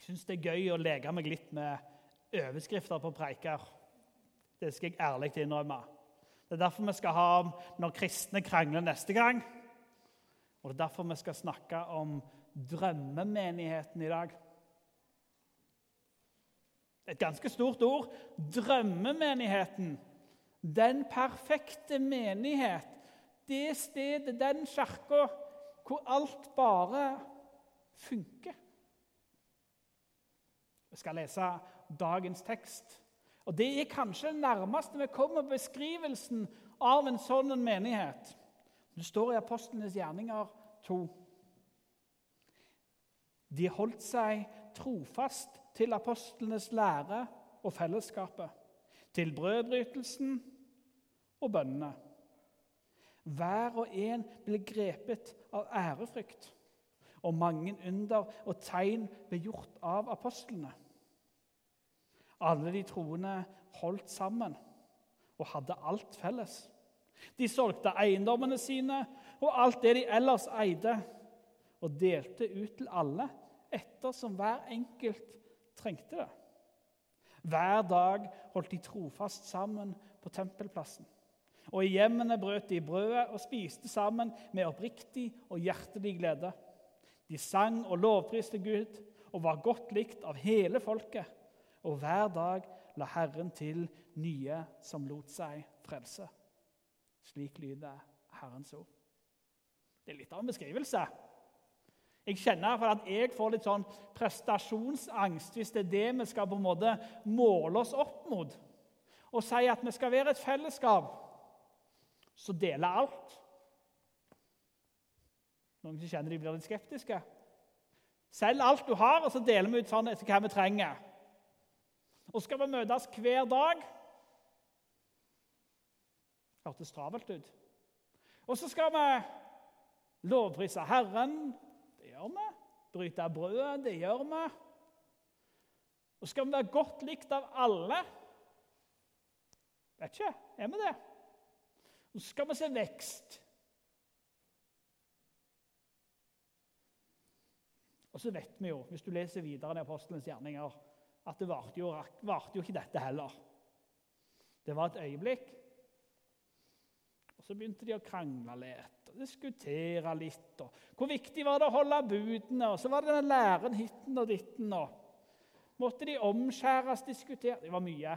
Jeg syns det er gøy å leke meg litt med overskrifter på preiker. Det skal jeg ærlig innrømme. Det er derfor vi skal ha om når kristne krangler neste gang. Og det er derfor vi skal snakke om drømmemenigheten i dag. Et ganske stort ord. Drømmemenigheten. Den perfekte menighet. Det stedet, den kirka, hvor alt bare funker. Skal lese dagens tekst. Og Det er kanskje det nærmeste vi kommer beskrivelsen av en sånn menighet. Det står i Apostlenes gjerninger 2. De holdt seg trofast til apostlenes lære og fellesskapet, til brødbrytelsen og bønnene. Hver og en ble grepet av ærefrykt, og mange under og tegn ble gjort av apostlene. Alle de troende holdt sammen og hadde alt felles. De solgte eiendommene sine og alt det de ellers eide, og delte ut til alle ettersom hver enkelt trengte det. Hver dag holdt de trofast sammen på tempelplassen. Og i hjemmene brøt de brødet og spiste sammen med oppriktig og hjertelig glede. De sang og lovpriste Gud og var godt likt av hele folket og hver dag la Herren til nye som lot seg frelse. Slik lyder Herrens ord. Det er litt av en beskrivelse. Jeg kjenner at jeg får litt sånn prestasjonsangst hvis det er det vi skal på en måte måle oss opp mot. Og si at vi skal være et fellesskap som deler alt. Noen som kjenner de blir litt skeptiske. Selg alt du har, og så deler vi ut sånn etter hva vi trenger. Og skal vi møtes hver dag Hørtes travelt ut. Og så skal vi lovprise Herren. Det gjør vi. Bryte brødet. Det gjør vi. Og skal vi være godt likt av alle. Vet ikke. Er vi det? Og så skal vi se vekst. Og så vet vi jo, hvis du leser videre i Apostelens gjerninger at det varte jo, varte jo ikke dette heller. Det var et øyeblikk. Og Så begynte de å krangle litt og diskutere litt. Og hvor viktig var det å holde budene? Og så var det den læren hitten og ditten. Og måtte de omskjæres, diskutere Det var mye.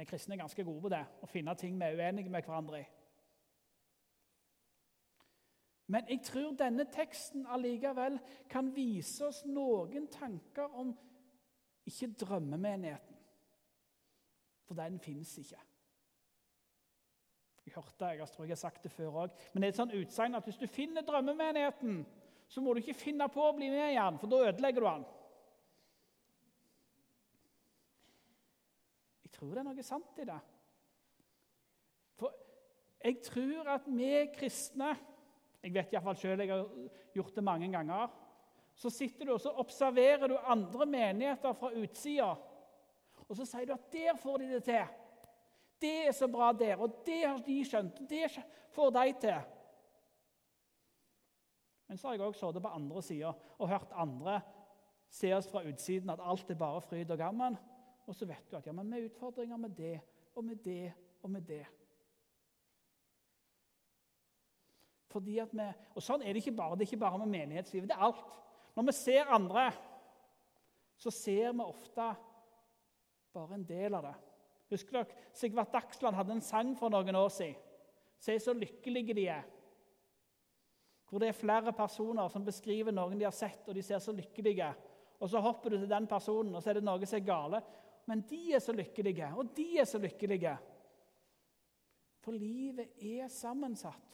Vi kristne er ganske gode på det, å finne ting vi er uenige med hverandre i. Men jeg tror denne teksten allikevel kan vise oss noen tanker om ikke drømmemenigheten. For den fins ikke. Jeg hørte, jeg tror jeg har sagt det før òg, men det er et sånn utsagn at hvis du finner drømmemenigheten, så må du ikke finne på å bli med igjen, for da ødelegger du den. Jeg tror det er noe sant i det. For jeg tror at vi kristne jeg vet iallfall sjøl jeg har gjort det mange ganger. Så sitter du og så observerer du andre menigheter fra utsida. Og så sier du at 'der får de det til'. Det er så bra der, og det har de skjønt. Det får de til. Men så har jeg òg sittet på andre sida og hørt andre se oss fra utsiden at alt er bare fryd og gammen. Og så vet du at ja, men har utfordringer med det og med det og med det. Fordi at vi, og Sånn er det ikke bare. Det er ikke bare med menighetslivet. Det er alt. Når vi ser andre, så ser vi ofte bare en del av det. Husker dere Sigvart Dagsland hadde en sang for noen år siden. Se så lykkelige de er. Hvor det er flere personer som beskriver noen de har sett, og de ser så lykkelige. Og Så hopper du til den personen, og så er det noe som er gale. Men de er så lykkelige, og de er så lykkelige. For livet er sammensatt.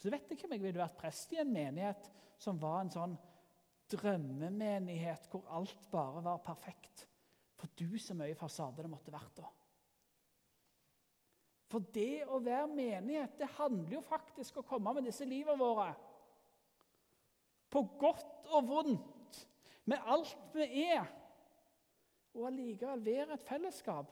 Så vet jeg om jeg ville vært prest i en menighet som var en sånn drømmemenighet hvor alt bare var perfekt. For du så mye fasade det måtte vært da. For det å være menighet, det handler jo faktisk om å komme med disse livene våre. På godt og vondt, med alt vi er. Og allikevel være et fellesskap.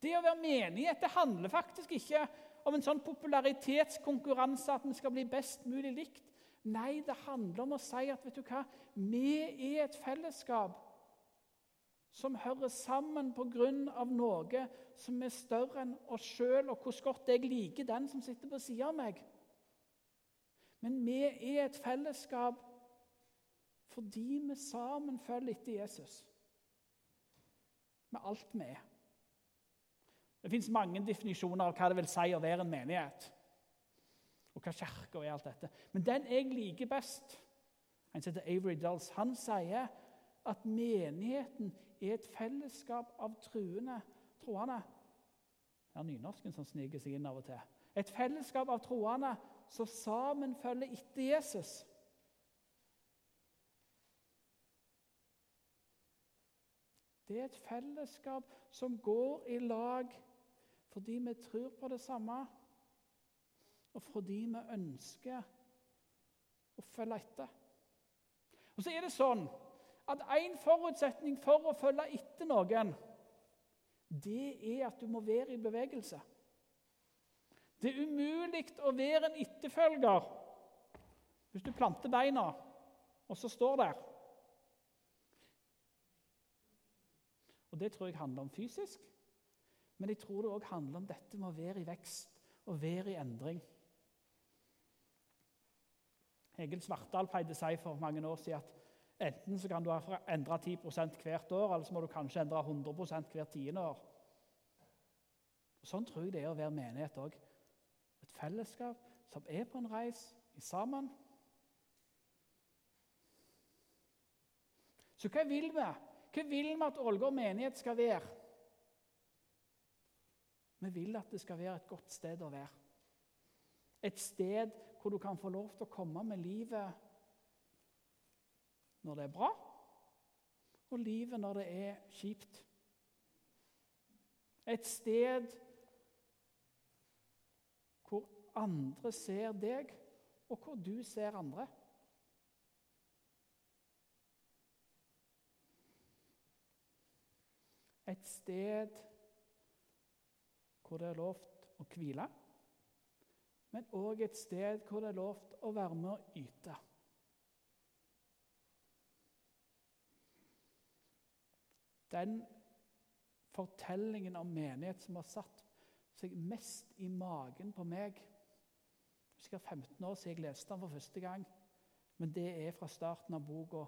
Det å være menighet det handler faktisk ikke om en sånn popularitetskonkurranse at vi skal bli best mulig likt. Nei, det handler om å si at vet du hva, vi er et fellesskap som hører sammen pga. noe som er større enn oss sjøl, og hvor godt jeg liker den som sitter på sida av meg. Men vi er et fellesskap fordi vi sammen følger etter Jesus. Med alt vi er. Det fins mange definisjoner av hva det vil si å være en menighet. Og hva kirka er alt dette. Men den jeg liker best, en som heter Avery Dulls, han sier at menigheten er et fellesskap av truende troende. Det er nynorsken som sniker seg inn av og til. Et fellesskap av troende som sammen følger etter Jesus. Det er et fellesskap som går i lag fordi vi tror på det samme, og fordi vi ønsker å følge etter. Og så er det sånn at En forutsetning for å følge etter noen, det er at du må være i bevegelse. Det er umulig å være en etterfølger hvis du planter beina, og så står der. Og Det tror jeg handler om fysisk, men jeg tror det òg handler om dette med å være i vekst og være i endring. Egil Svartdal pleide å si for mange år siden at enten så kan du endre 10% hvert år, eller så må du kanskje endre 100% hvert tiende år. Sånn tror jeg det er å være menighet òg. Et fellesskap som er på en reis sammen. Så hva vil vi? Hva vil vi at Ålgård menighet skal være? Vi vil at det skal være et godt sted å være. Et sted hvor du kan få lov til å komme med livet når det er bra, og livet når det er kjipt. Et sted hvor andre ser deg, og hvor du ser andre. Et sted hvor det er lovt å hvile, men òg et sted hvor det er lovt å være med og yte. Den fortellingen om menighet som har satt seg mest i magen på meg Det er sikkert 15 år siden jeg leste den for første gang, men det er fra starten av boka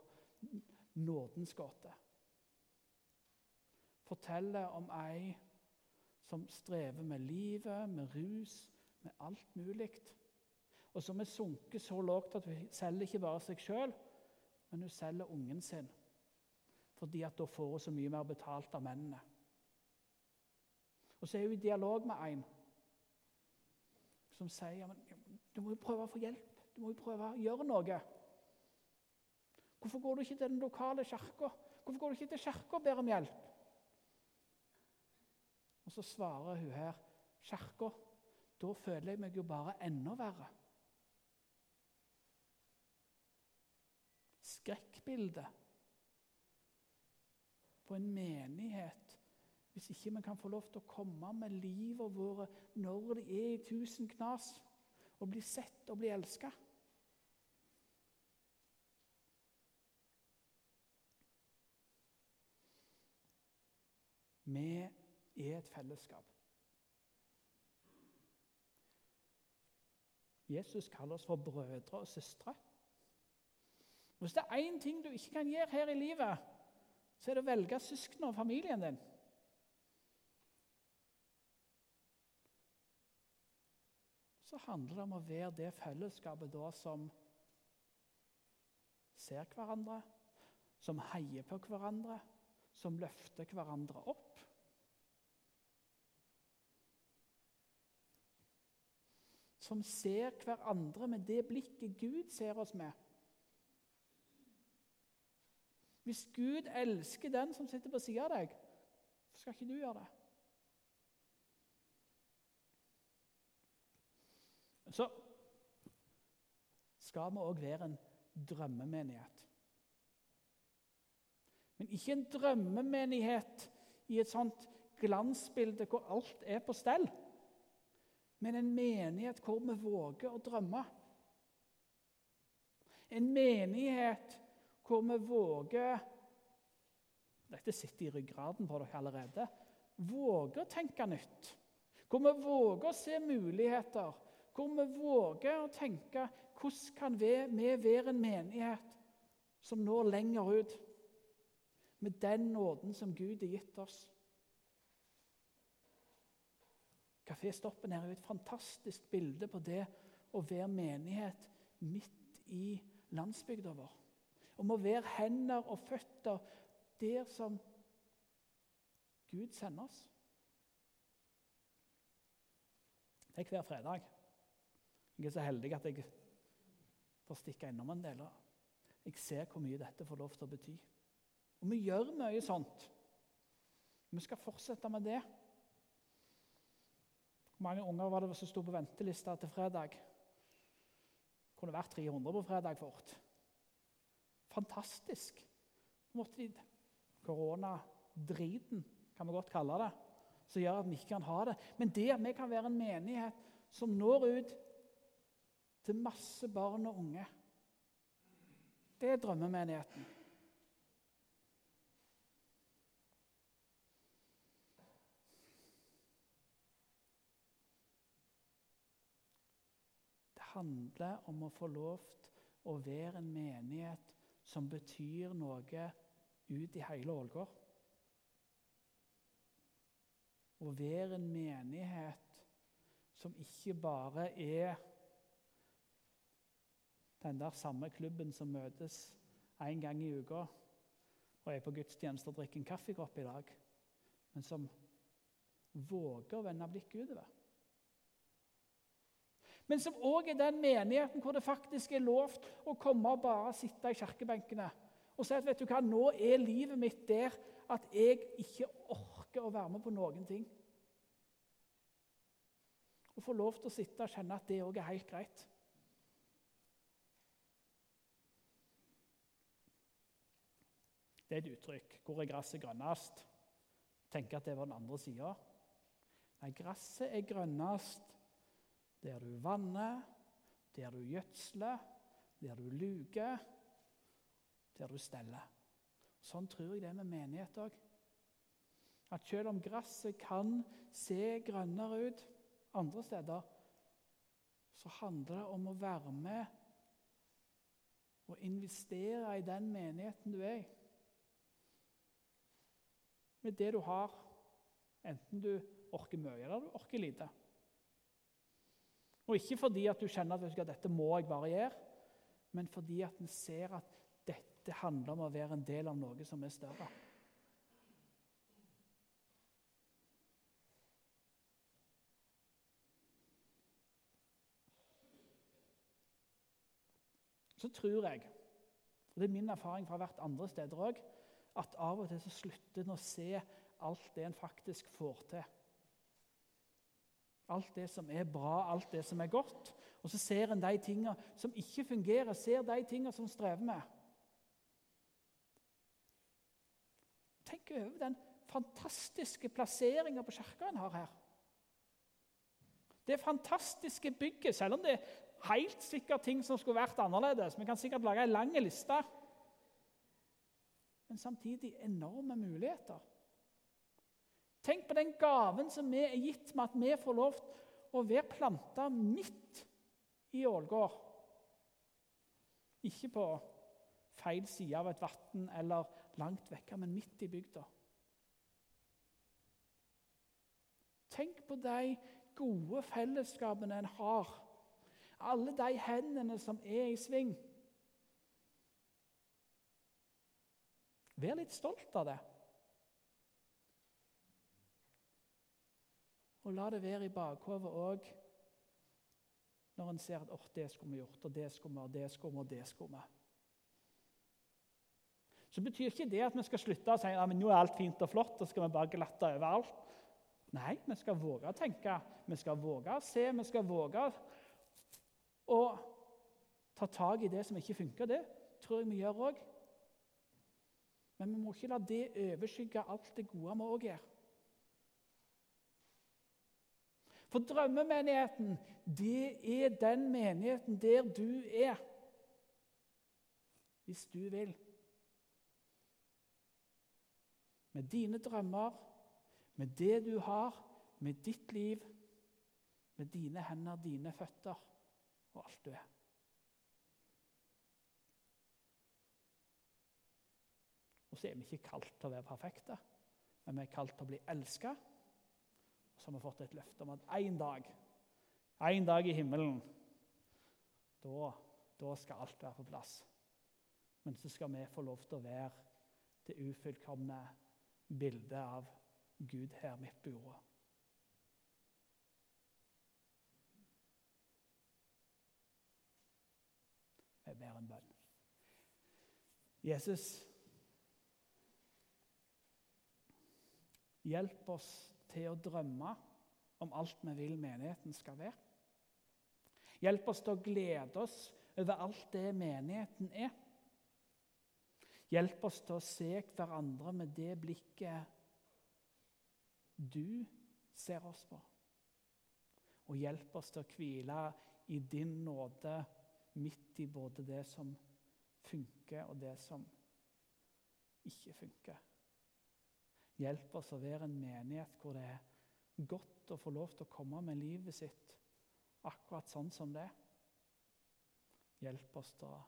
'Nådens gåte' forteller om ei som strever med livet, med rus, med alt mulig. Og som er sunket så lavt at hun selger ikke bare seg sjøl, men hun selger ungen sin. Fordi at da får hun så mye mer betalt av mennene. Og så er hun i dialog med en som sier men, du må jo prøve å få hjelp. Du må jo prøve å gjøre noe. Hvorfor går du ikke til den lokale kirka? Hvorfor går du ikke til kirka og ber om hjelp? Og så svarer hun her Kjerka, da føler jeg meg jo bare enda verre. Skrekkbildet på en menighet hvis ikke vi kan få lov til å komme med livet våre når det er i tusen knas, og bli sett og bli elska. Vi er et fellesskap. Jesus kaller oss for brødre og søstre. Hvis det er én ting du ikke kan gjøre her i livet, så er det å velge søsknene og familien din. Så handler det om å være det fellesskapet da som ser hverandre, som heier på hverandre, som løfter hverandre opp. Som ser hverandre med det blikket Gud ser oss med. Hvis Gud elsker den som sitter på sida av deg, så skal ikke du gjøre det. Så skal vi òg være en drømmemenighet. Men ikke en drømmemenighet i et sånt glansbilde hvor alt er på stell, men en menighet hvor vi våger å drømme. En menighet hvor vi våger Dette sitter i ryggraden på dere allerede. Våger å tenke nytt. Hvor vi våger å se muligheter. Hvor vi våger å tenke hvordan kan vi være en menighet som når lenger ut med den nåden som Gud har gitt oss. Kaféstoppen er jo et fantastisk bilde på det å være menighet midt i landsbygda vår. Om å være hender og føtter der som Gud sender oss. Det er hver fredag. Jeg er så heldig at jeg får stikke innom en del. Jeg ser hvor mye dette får lov til å bety. Og vi gjør mye sånt. Vi skal fortsette med det. Hvor mange unger var det som sto på ventelista til fredag? Det kunne vært 300 på fredag fort. Fantastisk. måtte de Koronadriten, kan vi godt kalle det, som gjør at vi ikke kan ha det. Men det at vi kan være en menighet som når ut til masse barn og unge, det er drømmemenigheten. Handler om å få lov til å være en menighet som betyr noe ut i hele Ålgård. Å være en menighet som ikke bare er den der samme klubben som møtes én gang i uka og er på gudstjeneste og drikker en kaffekopp i dag, men som våger å vende blikket utover. Men som òg er den menigheten hvor det faktisk er lovt å komme og bare sitte i kirkebenkene og si at vet du hva, nå er livet mitt der at jeg ikke orker å være med på noen ting. Og få lov til å sitte og kjenne at det òg er helt greit. Det er et uttrykk. Hvor er gresset grønnest? Tenker at det var den andre sida. Nei, gresset er grønnest der du vanner, der du gjødsler, der du luker, der du steller. Sånn tror jeg det er med menighet òg. At selv om gresset kan se grønnere ut andre steder, så handler det om å være med og investere i den menigheten du er i med det du har, enten du orker mye eller du orker lite. Og Ikke fordi at du kjenner at dette må jeg bare gjøre, men fordi at en ser at dette handler om å være en del av noe som er større. Så tror jeg, og det er min erfaring fra hvert andre steder òg, at av og til så slutter en å se alt det en faktisk får til. Alt det som er bra, alt det som er godt. Og så ser en de tingene som ikke fungerer, ser de tingene som strever med. Tenk over den fantastiske plasseringa på kirka en har her. Det fantastiske bygget, selv om det er helt sikkert ting som skulle vært annerledes. Vi kan sikkert lage en lang liste men samtidig enorme muligheter. Tenk på den gaven som vi er gitt med at vi får lov å være planta midt i Ålgård. Ikke på feil side av et vann eller langt vekke, men midt i bygda. Tenk på de gode fellesskapene en har. Alle de hendene som er i sving. Vær litt stolt av det. Og la det være i bakhodet òg når en ser at oh, det skulle vi gjort, og det skulle vi, og det skulle vi, og det skulle vi. Så betyr ikke det at vi skal slutte å si at nå er alt fint og flott, og skal vi bare glatte over alt. Nei, vi skal våge å tenke, vi skal våge å se, vi skal våge å ta tak i det som ikke funker. Det tror jeg vi gjør òg. Men vi må ikke la det overskygge alt det gode vi òg gjør. For drømmemenigheten, det er den menigheten der du er. Hvis du vil. Med dine drømmer, med det du har, med ditt liv, med dine hender, dine føtter og alt du er. Og så er vi ikke kalt til å være perfekte, men vi er kalt til å bli elska. Så har vi fått et løfte om at én dag, en dag i himmelen, da, da skal alt være på plass. Men så skal vi få lov til å være det ufullkomne bildet av Gud her midt på jorda. Vi ber en bønn. Jesus, hjelp oss til å drømme om alt vi vil menigheten skal være. Hjelp oss til å glede oss over alt det menigheten er. Hjelp oss til å se hverandre med det blikket du ser oss på. Og hjelp oss til å hvile i din nåde midt i både det som funker, og det som ikke funker. Hjelp oss å være en menighet hvor det er godt å få lov til å komme med livet sitt akkurat sånn som det. Hjelp oss til å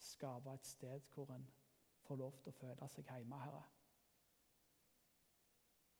skape et sted hvor en får lov til å føle seg hjemme, Herre.